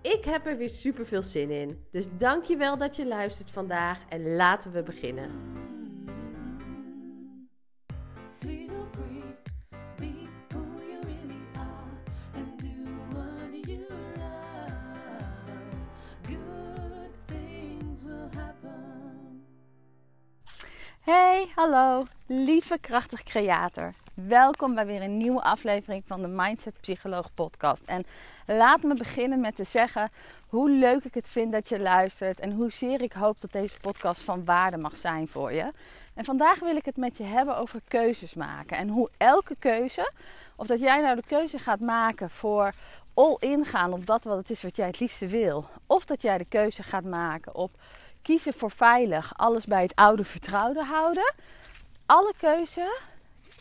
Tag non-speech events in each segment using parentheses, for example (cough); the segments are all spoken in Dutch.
Ik heb er weer super veel zin in. Dus dankjewel dat je luistert vandaag en laten we beginnen. Feel free, be who you really are, and do what you love. Good things will happen. Hey, hallo, lieve krachtig creator. Welkom bij weer een nieuwe aflevering van de Mindset Psycholoog podcast. En laat me beginnen met te zeggen hoe leuk ik het vind dat je luistert en hoezeer ik hoop dat deze podcast van waarde mag zijn voor je. En vandaag wil ik het met je hebben over keuzes maken en hoe elke keuze, of dat jij nou de keuze gaat maken voor all in gaan op dat wat het is wat jij het liefste wil, of dat jij de keuze gaat maken op kiezen voor veilig, alles bij het oude vertrouwde houden. Alle keuze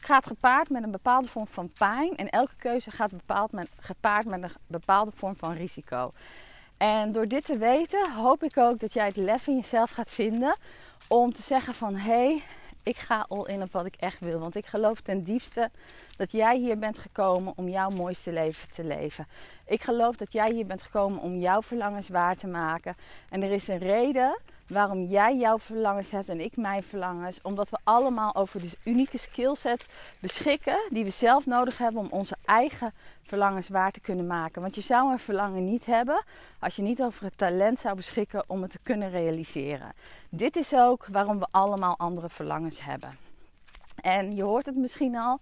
gaat gepaard met een bepaalde vorm van pijn en elke keuze gaat bepaald met, gepaard met een bepaalde vorm van risico. En door dit te weten hoop ik ook dat jij het lef in jezelf gaat vinden om te zeggen van hé, hey, ik ga all in op wat ik echt wil. Want ik geloof ten diepste dat jij hier bent gekomen om jouw mooiste leven te leven. Ik geloof dat jij hier bent gekomen om jouw verlangens waar te maken. En er is een reden waarom jij jouw verlangens hebt en ik mijn verlangens. Omdat we allemaal over de unieke skillset beschikken die we zelf nodig hebben om onze eigen verlangens waar te kunnen maken. Want je zou een verlangen niet hebben als je niet over het talent zou beschikken om het te kunnen realiseren. Dit is ook waarom we allemaal andere verlangens hebben. En je hoort het misschien al.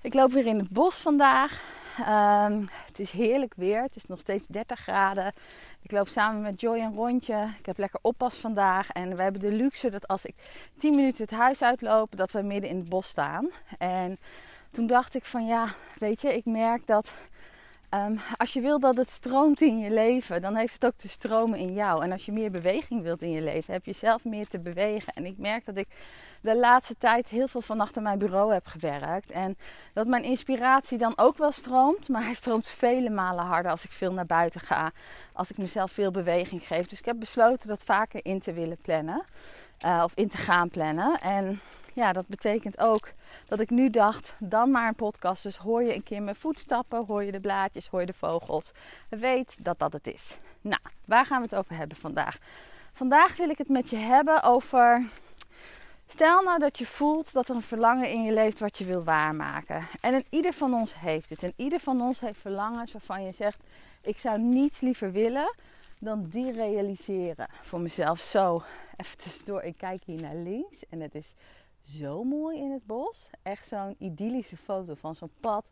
Ik loop weer in het bos vandaag. Um, het is heerlijk weer. Het is nog steeds 30 graden. Ik loop samen met Joy een rondje. Ik heb lekker oppas vandaag. En we hebben de luxe dat als ik 10 minuten het huis uitloop, dat we midden in het bos staan. En toen dacht ik van ja, weet je, ik merk dat um, als je wil dat het stroomt in je leven, dan heeft het ook te stromen in jou. En als je meer beweging wilt in je leven, heb je zelf meer te bewegen. En ik merk dat ik de laatste tijd heel veel van achter mijn bureau heb gewerkt. En dat mijn inspiratie dan ook wel stroomt. Maar hij stroomt vele malen harder als ik veel naar buiten ga. Als ik mezelf veel beweging geef. Dus ik heb besloten dat vaker in te willen plannen. Uh, of in te gaan plannen. En ja, dat betekent ook dat ik nu dacht, dan maar een podcast. Dus hoor je een keer mijn voetstappen, hoor je de blaadjes, hoor je de vogels. Weet dat dat het is. Nou, waar gaan we het over hebben vandaag? Vandaag wil ik het met je hebben over Stel nou dat je voelt dat er een verlangen in je leeft wat je wil waarmaken. En ieder van ons heeft het. En ieder van ons heeft verlangens waarvan je zegt: Ik zou niets liever willen dan die realiseren. Voor mezelf zo. Even tussendoor, ik kijk hier naar links en het is zo mooi in het bos. Echt zo'n idyllische foto van zo'n pad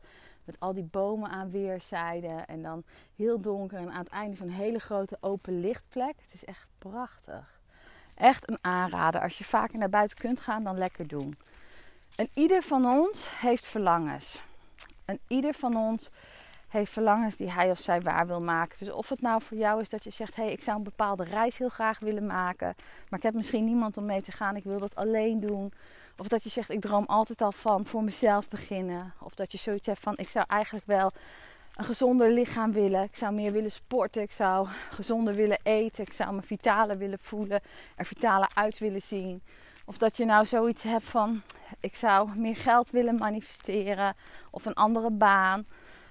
met al die bomen aan weerszijden. En dan heel donker en aan het einde zo'n hele grote open lichtplek. Het is echt prachtig. Echt een aanrader. Als je vaker naar buiten kunt gaan, dan lekker doen. En ieder van ons heeft verlangens. En ieder van ons heeft verlangens die hij of zij waar wil maken. Dus of het nou voor jou is dat je zegt: hé, hey, ik zou een bepaalde reis heel graag willen maken, maar ik heb misschien niemand om mee te gaan, ik wil dat alleen doen. Of dat je zegt: ik droom altijd al van voor mezelf beginnen. Of dat je zoiets hebt van: ik zou eigenlijk wel een gezonder lichaam willen. Ik zou meer willen sporten. Ik zou gezonder willen eten. Ik zou me vitaler willen voelen. Er vitaler uit willen zien. Of dat je nou zoiets hebt van: ik zou meer geld willen manifesteren. Of een andere baan.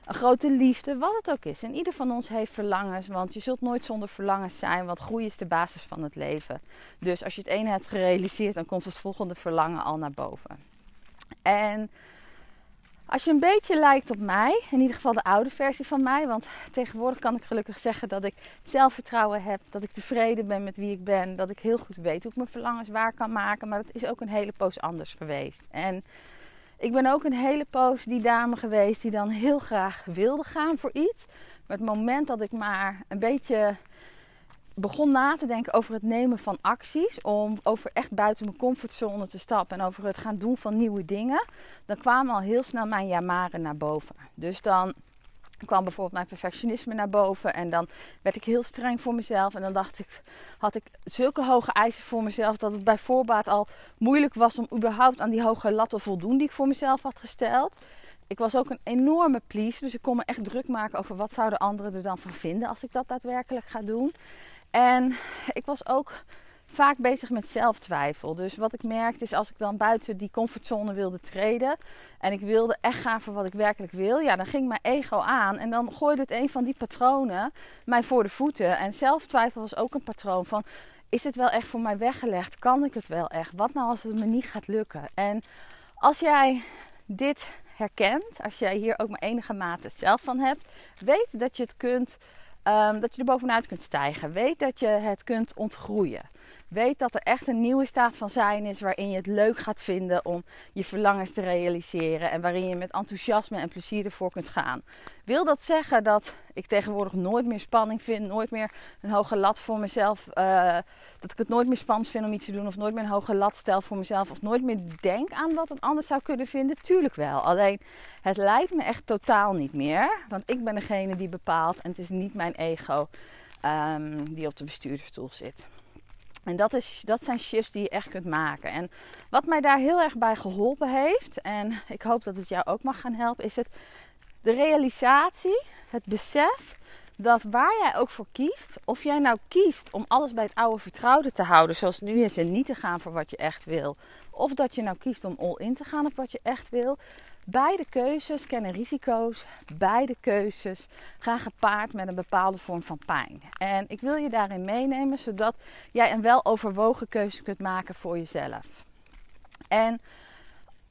Een grote liefde, wat het ook is. En ieder van ons heeft verlangens, want je zult nooit zonder verlangens zijn, want groei is de basis van het leven. Dus als je het ene hebt gerealiseerd, dan komt het volgende verlangen al naar boven. En Als je een beetje lijkt op mij, in ieder geval de oude versie van mij, want tegenwoordig kan ik gelukkig zeggen dat ik zelfvertrouwen heb, dat ik tevreden ben met wie ik ben, dat ik heel goed weet hoe ik mijn verlangens waar kan maken, maar dat is ook een hele poos anders geweest. En ik ben ook een hele poos die dame geweest die dan heel graag wilde gaan voor iets, maar het moment dat ik maar een beetje begon na te denken over het nemen van acties, om over echt buiten mijn comfortzone te stappen en over het gaan doen van nieuwe dingen, dan kwamen al heel snel mijn jamaren naar boven. Dus dan kwam bijvoorbeeld mijn perfectionisme naar boven en dan werd ik heel streng voor mezelf en dan dacht ik, had ik zulke hoge eisen voor mezelf dat het bij voorbaat al moeilijk was om überhaupt aan die hoge lat te voldoen die ik voor mezelf had gesteld. Ik was ook een enorme please, dus ik kon me echt druk maken over wat zouden anderen er dan van vinden als ik dat daadwerkelijk ga doen. En ik was ook vaak bezig met zelftwijfel. Dus wat ik merkte is als ik dan buiten die comfortzone wilde treden en ik wilde echt gaan voor wat ik werkelijk wil, ja, dan ging mijn ego aan en dan gooide het een van die patronen mij voor de voeten. En zelftwijfel was ook een patroon van is het wel echt voor mij weggelegd? Kan ik het wel echt? Wat nou als het me niet gaat lukken? En als jij dit herkent, als jij hier ook maar enige mate zelf van hebt, weet dat je het kunt Um, dat je er bovenuit kunt stijgen. Weet dat je het kunt ontgroeien. Weet dat er echt een nieuwe staat van zijn is waarin je het leuk gaat vinden om je verlangens te realiseren en waarin je met enthousiasme en plezier ervoor kunt gaan. Wil dat zeggen dat ik tegenwoordig nooit meer spanning vind, nooit meer een hoge lat voor mezelf, uh, dat ik het nooit meer spannend vind om iets te doen of nooit meer een hoge lat stel voor mezelf of nooit meer denk aan wat een ander zou kunnen vinden? Tuurlijk wel. Alleen het lijkt me echt totaal niet meer, want ik ben degene die bepaalt en het is niet mijn ego um, die op de bestuurdersstoel zit. En dat, is, dat zijn shifts die je echt kunt maken. En wat mij daar heel erg bij geholpen heeft, en ik hoop dat het jou ook mag gaan helpen, is het de realisatie, het besef dat waar jij ook voor kiest, of jij nou kiest om alles bij het oude vertrouwde te houden, zoals nu is, en niet te gaan voor wat je echt wil, of dat je nou kiest om all in te gaan op wat je echt wil, Beide keuzes kennen risico's. Beide keuzes gaan gepaard met een bepaalde vorm van pijn. En ik wil je daarin meenemen zodat jij een weloverwogen keuze kunt maken voor jezelf. En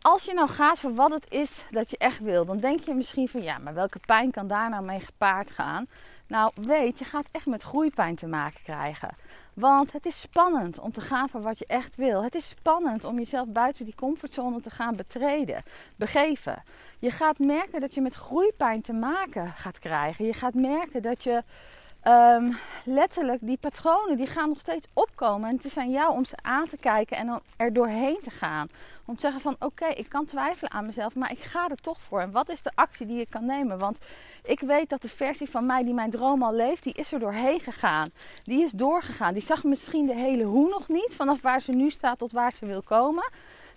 als je nou gaat voor wat het is dat je echt wil, dan denk je misschien van ja, maar welke pijn kan daar nou mee gepaard gaan? Nou, weet, je gaat echt met groeipijn te maken krijgen. Want het is spannend om te gaan voor wat je echt wil. Het is spannend om jezelf buiten die comfortzone te gaan betreden, begeven. Je gaat merken dat je met groeipijn te maken gaat krijgen. Je gaat merken dat je um, letterlijk die patronen die gaan nog steeds opkomen. En het is aan jou om ze aan te kijken en dan er doorheen te gaan. Om te zeggen van oké, ik kan twijfelen aan mezelf, maar ik ga er toch voor. En wat is de actie die ik kan nemen? Want ik weet dat de versie van mij die mijn droom al leeft, die is er doorheen gegaan. Die is doorgegaan. Die zag misschien de hele hoe nog niet, vanaf waar ze nu staat tot waar ze wil komen.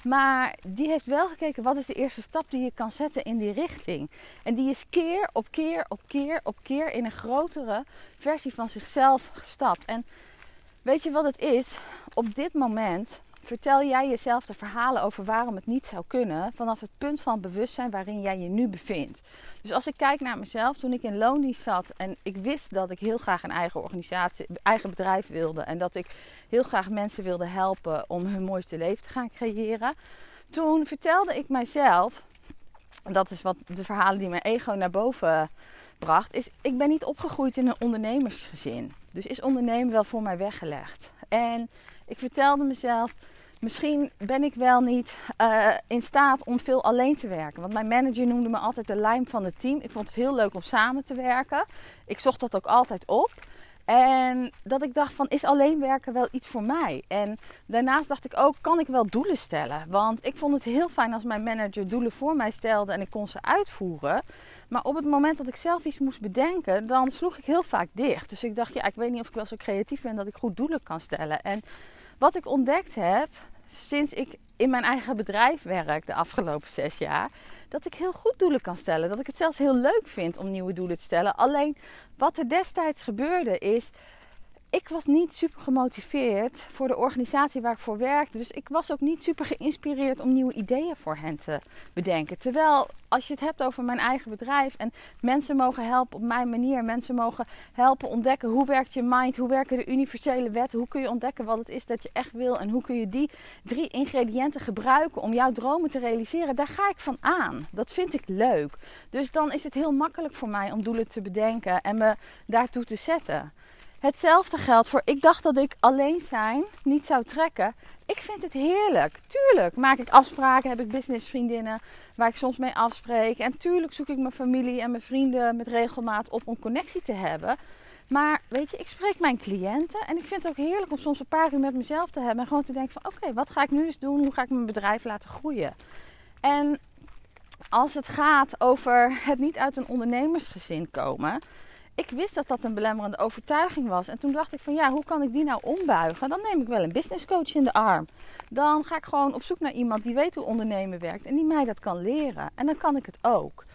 Maar die heeft wel gekeken wat is de eerste stap die je kan zetten in die richting. En die is keer op keer op keer op keer in een grotere versie van zichzelf gestapt. En weet je wat het is? Op dit moment vertel jij jezelf de verhalen over waarom het niet zou kunnen vanaf het punt van bewustzijn waarin jij je nu bevindt. Dus als ik kijk naar mezelf, toen ik in loondienst zat en ik wist dat ik heel graag een eigen organisatie, eigen bedrijf wilde en dat ik heel graag mensen wilde helpen om hun mooiste leven te gaan creëren, toen vertelde ik mijzelf, en dat is wat de verhalen die mijn ego naar boven bracht, is ik ben niet opgegroeid in een ondernemersgezin. Dus is ondernemen wel voor mij weggelegd. En ik vertelde mezelf, misschien ben ik wel niet uh, in staat om veel alleen te werken. Want mijn manager noemde me altijd de lijm van het team. Ik vond het heel leuk om samen te werken. Ik zocht dat ook altijd op. En dat ik dacht van, is alleen werken wel iets voor mij? En daarnaast dacht ik ook, kan ik wel doelen stellen? Want ik vond het heel fijn als mijn manager doelen voor mij stelde en ik kon ze uitvoeren. Maar op het moment dat ik zelf iets moest bedenken, dan sloeg ik heel vaak dicht. Dus ik dacht, ja, ik weet niet of ik wel zo creatief ben dat ik goed doelen kan stellen. En wat ik ontdekt heb, sinds ik in mijn eigen bedrijf werk de afgelopen zes jaar, dat ik heel goed doelen kan stellen. Dat ik het zelfs heel leuk vind om nieuwe doelen te stellen. Alleen wat er destijds gebeurde is, ik was niet super gemotiveerd voor de organisatie waar ik voor werkte. Dus ik was ook niet super geïnspireerd om nieuwe ideeën voor hen te bedenken. Terwijl als je het hebt over mijn eigen bedrijf en mensen mogen helpen op mijn manier. Mensen mogen helpen ontdekken hoe werkt je mind, hoe werken de universele wetten. Hoe kun je ontdekken wat het is dat je echt wil en hoe kun je die drie ingrediënten gebruiken om jouw dromen te realiseren. Daar ga ik van aan. Dat vind ik leuk. Dus dan is het heel makkelijk voor mij om doelen te bedenken en me daartoe te zetten. Hetzelfde geldt voor, ik dacht dat ik alleen zijn niet zou trekken. Ik vind het heerlijk. Tuurlijk maak ik afspraken, heb ik businessvriendinnen waar ik soms mee afspreek. En tuurlijk zoek ik mijn familie en mijn vrienden met regelmaat op om connectie te hebben. Maar weet je, ik spreek mijn cliënten en ik vind het ook heerlijk om soms een paar uur met mezelf te hebben. En gewoon te denken van oké, wat ga ik nu eens doen? Hoe ga ik mijn bedrijf laten groeien? En als het gaat over het niet uit een ondernemersgezin komen ik wist dat dat een belemmerende overtuiging was. En toen dacht ik van ja, hoe kan ik die nou ombuigen? Dan neem ik wel een business coach in de arm. Dan ga ik gewoon op zoek naar iemand die weet hoe ondernemen werkt en die mij dat kan leren. En dan kan ik het ook.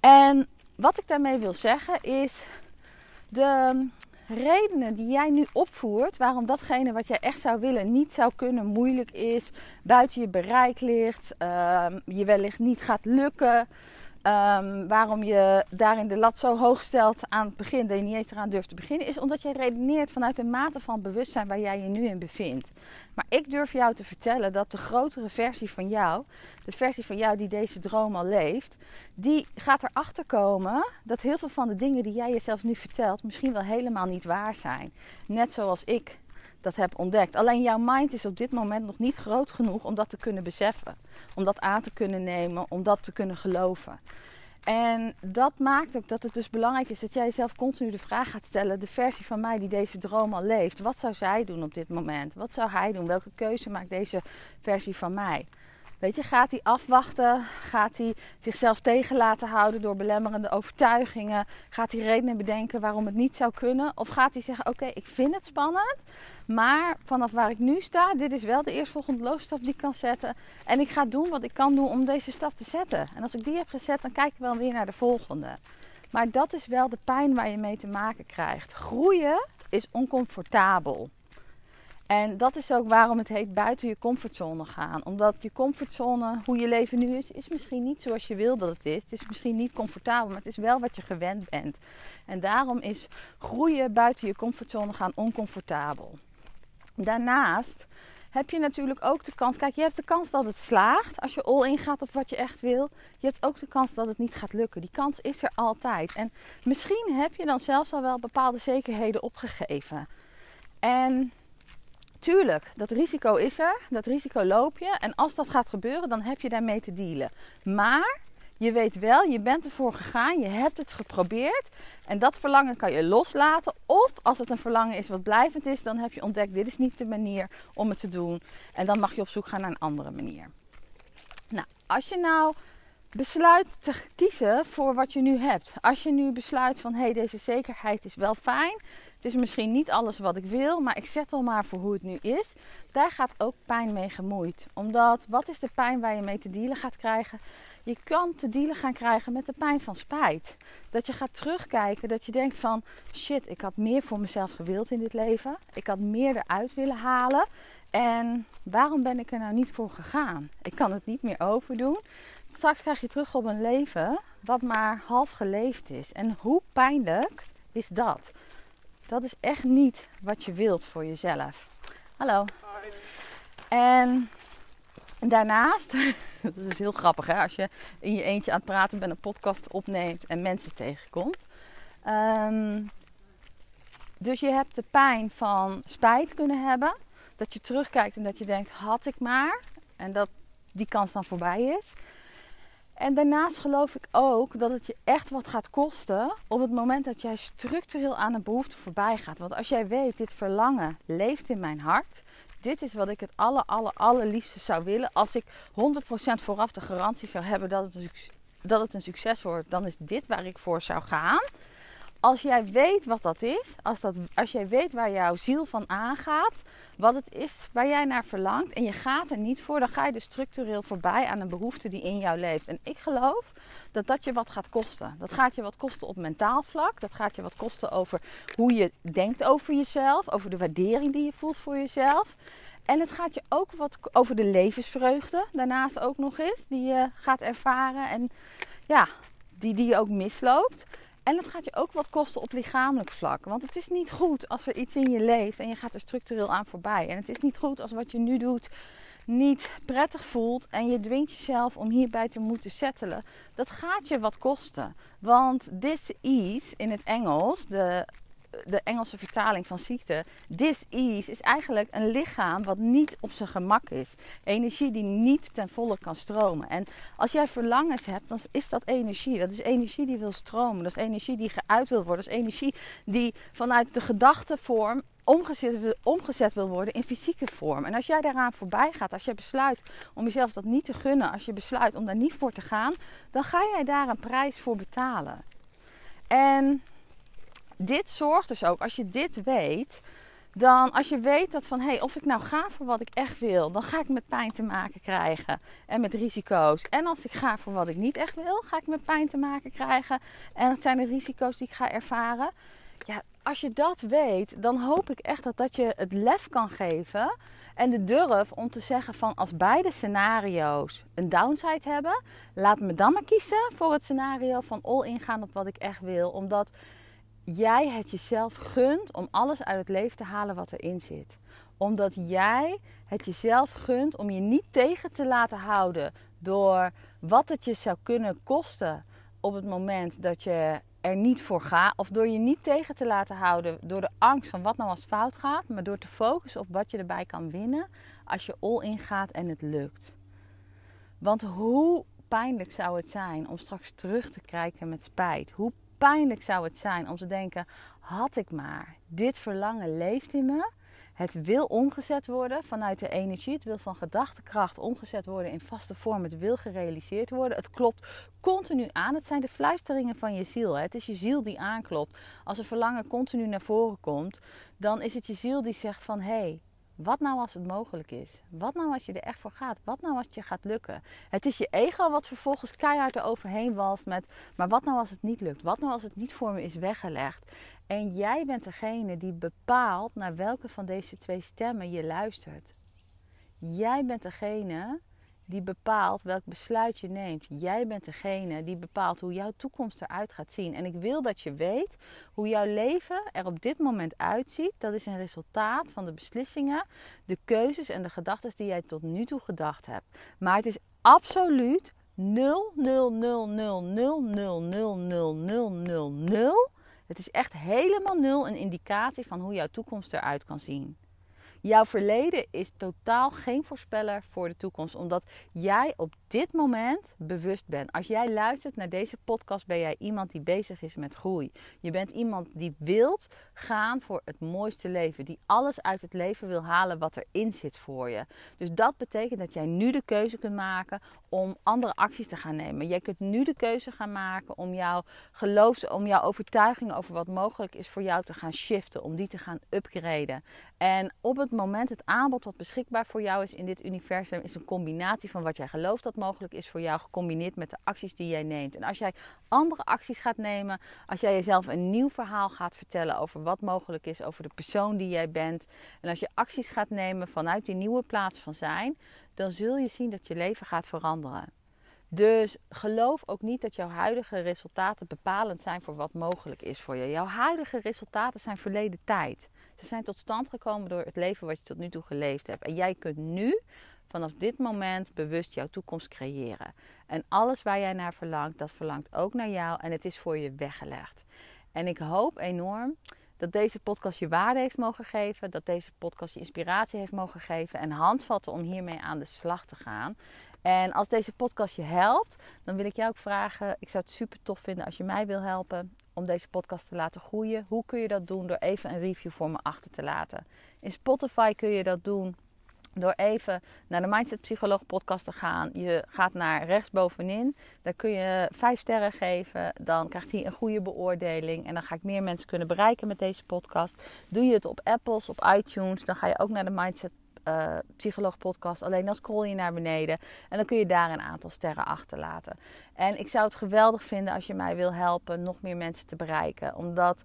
En wat ik daarmee wil zeggen is de redenen die jij nu opvoert, waarom datgene wat jij echt zou willen niet zou kunnen, moeilijk is, buiten je bereik ligt, ehm, je wellicht niet gaat lukken. Ehm, waarom je daarin de lat zo hoog stelt aan het begin dat je niet eens eraan durft te beginnen, is omdat je redeneert vanuit de mate van bewustzijn waar jij je nu in bevindt. Maar ik durf jou te vertellen dat de grotere versie van jou, de versie van jou die deze droom al leeft, die gaat erachter komen dat heel veel van de dingen die jij jezelf nu vertelt misschien wel helemaal niet waar zijn. Net zoals ik dat heb ontdekt. Alleen jouw mind is op dit moment nog niet groot genoeg om dat te kunnen beseffen. Om dat aan te kunnen nemen, om dat te kunnen geloven. En dat maakt ook dat het dus belangrijk is dat jij jezelf continu de vraag gaat stellen: de versie van mij die deze droom al leeft, wat zou zij doen op dit moment? Wat zou hij doen? Welke keuze maakt deze versie van mij? Weet je, gaat hij afwachten? Gaat hij zichzelf tegen laten houden door belemmerende overtuigingen? Gaat hij redenen bedenken waarom het niet zou kunnen? Of gaat hij zeggen: Oké, ik vind het spannend, maar vanaf waar ik nu sta, dit is wel de eerstvolgende loopstap die ik kan zetten. En ik ga doen wat ik kan doen om deze stap te zetten. En als ik die heb gezet, dan kijk ik wel weer naar de volgende. Maar dat is wel de pijn waar je mee te maken krijgt. Groeien is oncomfortabel. En dat is ook waarom het heet buiten je comfortzone gaan. Omdat je comfortzone, hoe je leven nu is, is misschien niet zoals je wil dat het is. Het is misschien niet comfortabel, maar het is wel wat je gewend bent. En daarom is groeien buiten je comfortzone gaan oncomfortabel. Daarnaast heb je natuurlijk ook de kans. Kijk, je hebt de kans dat het slaagt als je all in gaat op wat je echt wil. Je hebt ook de kans dat het niet gaat lukken. Die kans is er altijd. En misschien heb je dan zelfs al wel bepaalde zekerheden opgegeven. En tuurlijk, dat risico is er. Dat risico loop je. En als dat gaat gebeuren, dan heb je daarmee te dealen. Maar je weet wel, je bent ervoor gegaan, je hebt het geprobeerd. En dat verlangen kan je loslaten. Of als het een verlangen is wat blijvend is, dan heb je ontdekt: dit is niet de manier om het te doen. En dan mag je op zoek gaan naar een andere manier. Nou, als je nou besluit te kiezen voor wat je nu hebt. Als je nu besluit van hé, hey, deze zekerheid is wel fijn. Het is misschien niet alles wat ik wil, maar ik zet al maar voor hoe het nu is. Daar gaat ook pijn mee gemoeid. Omdat wat is de pijn waar je mee te dealen gaat krijgen? Je kan te dealen gaan krijgen met de pijn van spijt. Dat je gaat terugkijken, dat je denkt van shit, ik had meer voor mezelf gewild in dit leven. Ik had meer eruit willen halen. En waarom ben ik er nou niet voor gegaan? Ik kan het niet meer overdoen. Straks krijg je terug op een leven wat maar half geleefd is. En hoe pijnlijk is dat? Dat is echt niet wat je wilt voor jezelf. Hallo. En daarnaast, (laughs) dat is heel grappig hè, als je in je eentje aan het praten bent, een podcast opneemt en mensen tegenkomt. Ehm, dus je hebt de pijn van spijt kunnen hebben. Dat je terugkijkt en dat je denkt, had ik maar. En dat die kans dan voorbij is. En daarnaast geloof ik ook dat het je echt wat gaat kosten op het moment dat jij structureel aan een behoefte voorbij gaat. Want als jij weet, dit verlangen leeft in mijn hart. Dit is wat ik het aller, aller, allerliefste zou willen. Als ik 100% vooraf de garantie zou hebben dat het, dat het een succes wordt, dan is dit waar ik voor zou gaan. Als jij weet wat dat is, als, dat, als jij weet waar jouw ziel van aangaat, wat het is waar jij naar verlangt en je gaat er niet voor, dan ga je dus structureel voorbij aan een behoefte die in jou leeft. En ik geloof dat dat je wat gaat kosten. Dat gaat je wat kosten op mentaal vlak. Dat gaat je wat kosten over hoe je denkt over jezelf, over de waardering die je voelt voor jezelf. En het gaat je ook wat over de levensvreugde daarnaast ook nog eens, die je gaat ervaren en ja, die, die je ook misloopt. En het gaat je ook wat kosten op lichamelijk vlak. Want het is niet goed als er iets in je leeft en je gaat er structureel aan voorbij. En het is niet goed als wat je nu doet niet prettig voelt en je dwingt jezelf om hierbij te moeten settelen. Dat gaat je wat kosten. Want this is in het Engels, de, de Engelse vertaling van ziekte, this is eigenlijk een lichaam wat niet op zijn gemak is. Energie die niet ten volle kan stromen. En als jij verlangens hebt, dan is dat energie. Dat is energie die wil stromen. Dat is energie die geuit wil worden. Dat is energie die vanuit de gedachtevorm omgezet, omgezet wil worden in fysieke vorm. En als jij daaraan voorbij gaat, als je besluit om jezelf dat niet te gunnen, als je besluit om daar niet voor te gaan, dan ga jij daar een prijs voor betalen. En dit zorgt dus ook, als je dit weet, dan als je weet dat van hé, hey, of ik nou ga voor wat ik echt wil, dan ga ik met pijn te maken krijgen en met risico's. En als ik ga voor wat ik niet echt wil, ga ik met pijn te maken krijgen en het zijn de risico's die ik ga ervaren. Ja, als je dat weet, dan hoop ik echt dat dat je het lef kan geven en de durf om te zeggen van als beide scenario's een downside hebben, laat me dan maar kiezen voor het scenario van all in gaan op wat ik echt wil, omdat jij het jezelf gunt om alles uit het leven te halen wat erin zit. Omdat jij het jezelf gunt om je niet tegen te laten houden door wat het je zou kunnen kosten op het moment dat je er niet voor gaat. Of door je niet tegen te laten houden door de angst van wat nou als fout gaat. Maar door te focussen op wat je erbij kan winnen als je all in gaat en het lukt. Want hoe pijnlijk zou het zijn om straks terug te kijken met spijt? Hoe pijnlijk zou het zijn om te denken: had ik maar, dit verlangen leeft in me. Het wil omgezet worden vanuit de energie. Het wil van gedachtekracht omgezet worden in vaste vorm. Het wil gerealiseerd worden. Het klopt continu aan. Het zijn de fluisteringen van je ziel. hè. Het is je ziel die aanklopt. Als een verlangen continu naar voren komt, dan is het je ziel die zegt van hé, hey, wat nou als het mogelijk is? Wat nou als je er echt voor gaat? Wat nou als het je gaat lukken? Het is je ego wat vervolgens keihard eroverheen walst met... maar wat nou als het niet lukt? Wat nou als het niet voor me is weggelegd? En jij bent degene die bepaalt naar welke van deze twee stemmen je luistert. Jij bent degene die bepaalt welk besluit je neemt. Jij bent degene die bepaalt hoe jouw toekomst eruit gaat zien. En ik wil dat je weet hoe jouw leven er op dit moment uitziet. Dat is een resultaat van de beslissingen, de keuzes en de gedachten die jij tot nu toe gedacht hebt. Maar het is absoluut 0, 0, 0, 0, 0, 0, 0, 0, 0, 0, 0. Het is echt helemaal nul een indicatie van hoe jouw toekomst eruit kan zien. Jouw verleden is totaal geen voorspeller voor de toekomst, omdat jij op dit moment bewust bent. Als jij luistert naar deze podcast, ben jij iemand die bezig is met groei. Je bent iemand die wilt gaan voor het mooiste leven, die alles uit het leven wil halen wat erin zit voor je. Dus dat betekent dat jij nu de keuze kunt maken om andere acties te gaan nemen. Jij kunt nu de keuze gaan maken om jouw geloofs, om jouw overtuiging over wat mogelijk is voor jou te gaan shiften, om die te gaan upgraden. En op het moment het aanbod wat beschikbaar voor jou is in dit universum is een combinatie van wat jij gelooft dat mogelijk is voor jou, gecombineerd met de acties die jij neemt. En als jij andere acties gaat nemen, als jij jezelf een nieuw verhaal gaat vertellen over wat mogelijk is, over de persoon die jij bent, en als je acties gaat nemen vanuit die nieuwe plaats van zijn, dan zul je zien dat je leven gaat veranderen. Dus geloof ook niet dat jouw huidige resultaten bepalend zijn voor wat mogelijk is voor je. Jouw huidige resultaten zijn verleden tijd. Zijn tot stand gekomen door het leven wat je tot nu toe geleefd hebt. En jij kunt nu, vanaf dit moment, bewust jouw toekomst creëren. En alles waar jij naar verlangt, dat verlangt ook naar jou en het is voor je weggelegd. En ik hoop enorm dat deze podcast je waarde heeft mogen geven, dat deze podcast je inspiratie heeft mogen geven en handvatten om hiermee aan de slag te gaan. En als deze podcast je helpt, dan wil ik jou ook vragen. Ik zou het super tof vinden als je mij wil helpen om deze podcast te laten groeien. Hoe kun je dat doen? Door even een review voor me achter te laten. In Spotify kun je dat doen door even naar de Mindset Psycholoog podcast te gaan. Je gaat naar rechtsbovenin. Daar kun je vijf sterren geven. Dan krijgt hij een goede beoordeling. En dan ga ik meer mensen kunnen bereiken met deze podcast. Doe je het op Apples, op iTunes. Dan ga je ook naar de Mindset eh, Psycholoog Podcast. Alleen dan scroll je naar beneden en dan kun je daar een aantal sterren achterlaten. En ik zou het geweldig vinden als je mij wil helpen nog meer mensen te bereiken. Omdat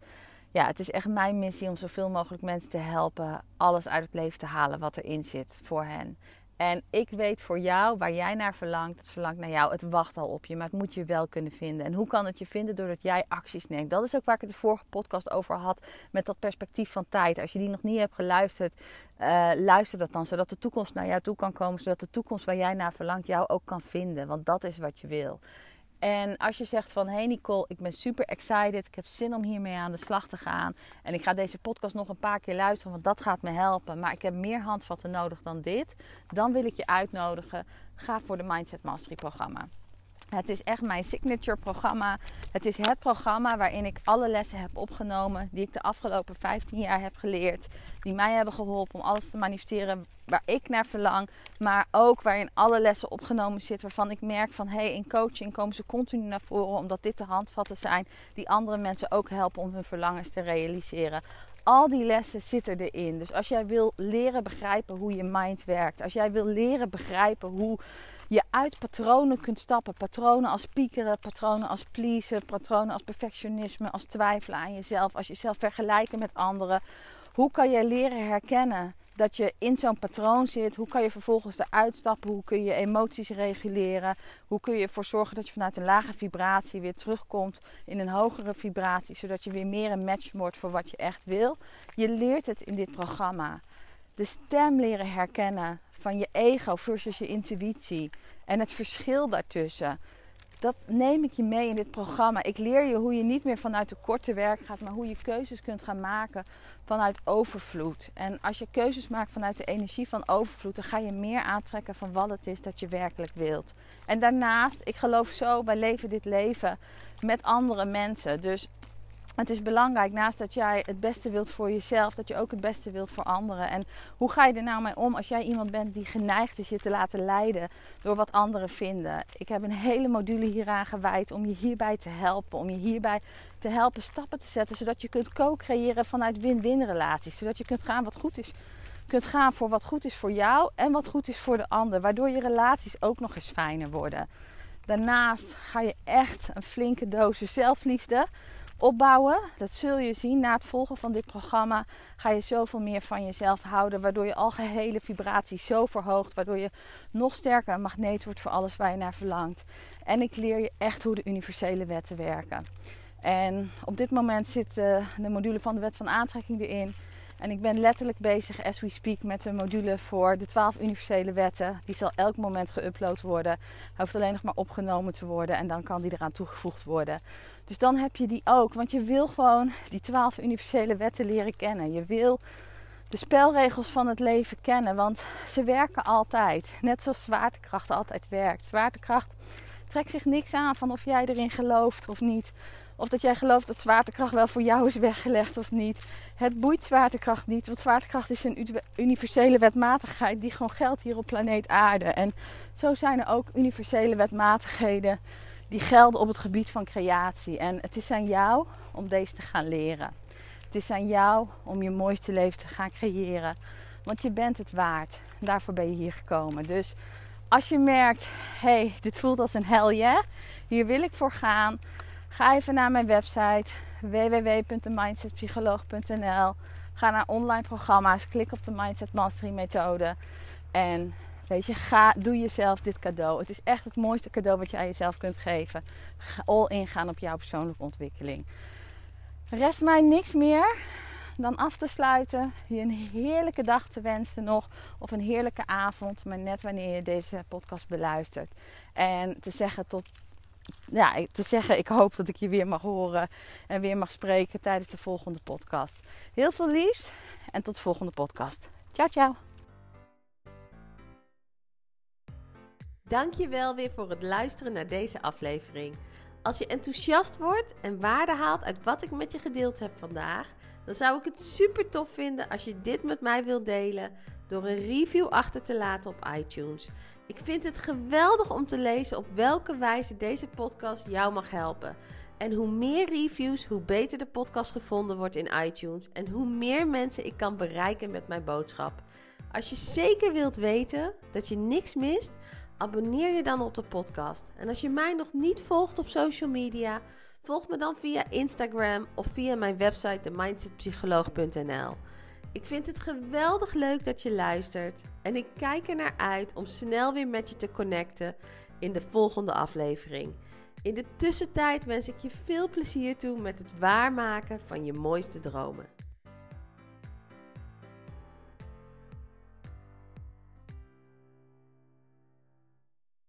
ja, het is echt mijn missie om zoveel mogelijk mensen te helpen alles uit het leven te halen wat erin zit voor hen. En ik weet voor jou waar jij naar verlangt. Het verlangt naar jou. Het wacht al op je. Maar het moet je wel kunnen vinden. En hoe kan het je vinden? Doordat jij acties neemt. Dat is ook waar ik het de vorige podcast over had. Met dat perspectief van tijd. Als je die nog niet hebt geluisterd. Uh, luister dat dan. Zodat de toekomst naar jou toe kan komen. Zodat de toekomst waar jij naar verlangt jou ook kan vinden. Want dat is wat je wil. En als je zegt van, hey Nicole, ik ben super excited. Ik heb zin om hiermee aan de slag te gaan. En ik ga deze podcast nog een paar keer luisteren, want dat gaat me helpen. Maar ik heb meer handvatten nodig dan dit. Dan wil ik je uitnodigen. Ga voor de Mindset Mastery programma. Het is echt mijn signature programma. Het is het programma waarin ik alle lessen heb opgenomen die ik de afgelopen 15 jaar heb geleerd. Die mij hebben geholpen om alles te manifesteren waar ik naar verlang. Maar ook waarin alle lessen opgenomen zitten waarvan ik merk van hé, hey, in coaching komen ze continu naar voren omdat dit de handvatten zijn die andere mensen ook helpen om hun verlangens te realiseren. Al die lessen zitten erin. Dus als jij wil leren begrijpen hoe je mind werkt, als jij wil leren begrijpen hoe je uit patronen kunt stappen. Patronen als piekeren, patronen als pleasen, patronen als perfectionisme, als twijfelen aan jezelf, als jezelf vergelijken met anderen. Hoe kan je leren herkennen dat je in zo'n patroon zit? Hoe kan je vervolgens eruit stappen? Hoe kun je emoties reguleren? Hoe kun je ervoor zorgen dat je vanuit een lage vibratie weer terugkomt in een hogere vibratie, zodat je weer meer een match wordt voor wat je echt wil? Je leert het in dit programma. De stem leren herkennen van je ego versus je intuïtie. En het verschil daartussen. Dat neem ik je mee in dit programma. Ik leer je hoe je niet meer vanuit tekort te werk gaat, maar hoe je keuzes kunt gaan maken vanuit overvloed. En als je keuzes maakt vanuit de energie van overvloed, dan ga je meer aantrekken van wat het is dat je werkelijk wilt. En daarnaast, ik geloof zo, wij leven dit leven met andere mensen. Dus het is belangrijk, naast dat jij het beste wilt voor jezelf, dat je ook het beste wilt voor anderen. En hoe ga je er nou mee om als jij iemand bent die geneigd is je te laten leiden door wat anderen vinden? Ik heb een hele module hieraan gewijd om je hierbij te helpen, om je hierbij te helpen stappen te zetten, zodat je kunt co-creëren vanuit win-win relaties. Zodat je kunt gaan wat goed is. Kunt gaan voor wat goed is voor jou en wat goed is voor de ander. Waardoor je relaties ook nog eens fijner worden. Daarnaast ga je echt een flinke dosis zelfliefde opbouwen. Dat zul je zien na het volgen van dit programma. Ga je zoveel meer van jezelf houden. Waardoor je algehele vibratie zo verhoogt. Waardoor je nog sterker een magneet wordt voor alles waar je naar verlangt. En ik leer je echt hoe de universele wetten werken. En op dit moment zit uh, de module van de wet van aantrekking erin. En ik ben letterlijk bezig, as we speak, met een module voor de 12 universele wetten. Die zal elk moment geüpload worden. Hij hoeft alleen nog maar opgenomen te worden en dan kan die eraan toegevoegd worden. Dus dan heb je die ook. Want je wil gewoon die 12 universele wetten leren kennen. Je wil de spelregels van het leven kennen, want ze werken altijd. Net zoals zwaartekracht altijd werkt. Zwaartekracht trekt zich niks aan van of jij erin gelooft of niet. Of dat jij gelooft dat zwaartekracht wel voor jou is weggelegd of niet. Het boeit zwaartekracht niet, want zwaartekracht is een universele wetmatigheid die gewoon geldt hier op planeet Aarde. En zo zijn er ook universele wetmatigheden die gelden op het gebied van creatie. En het is aan jou om deze te gaan leren. Het is aan jou om je mooiste leven te gaan creëren. Want je bent het waard. Daarvoor ben je hier gekomen. Dus als je merkt, hey, dit voelt als een hel, yeah, hier wil ik voor gaan. Ga even naar mijn website www.mindsetpsycholoog.nl. Ga naar online programma's, klik op de Mindset Mastery methode en weet je, ga, doe jezelf dit cadeau. Het is echt het mooiste cadeau wat je aan jezelf kunt geven. All in gaan op jouw persoonlijke ontwikkeling. Rest mij niks meer dan af te sluiten. Je een heerlijke dag te wensen nog. Of een heerlijke avond. Maar net wanneer je deze podcast beluistert. En te zeggen tot ja, te zeggen, ik hoop dat ik je weer mag horen en weer mag spreken tijdens de volgende podcast. Heel veel liefs en tot de volgende podcast. Ciao, ciao. Dankjewel weer voor het luisteren naar deze aflevering. Als je enthousiast wordt en waarde haalt uit wat ik met je gedeeld heb vandaag, dan zou ik het super tof vinden als je dit met mij wilt delen door een review achter te laten op iTunes. Ik vind het geweldig om te lezen op welke wijze deze podcast jou mag helpen. En hoe meer reviews, hoe beter de podcast gevonden wordt in iTunes en hoe meer mensen ik kan bereiken met mijn boodschap. Als je zeker wilt weten dat je niks mist, abonneer je dan op de podcast. En als je mij nog niet volgt op social media, volg me dan via Instagram of via mijn website themindsetpsycholoog.nl. Ik vind het geweldig leuk dat je luistert en ik kijk er naar uit om snel weer met je te connecten in de volgende aflevering. In de tussentijd wens ik je veel plezier toe met het waarmaken van je mooiste dromen.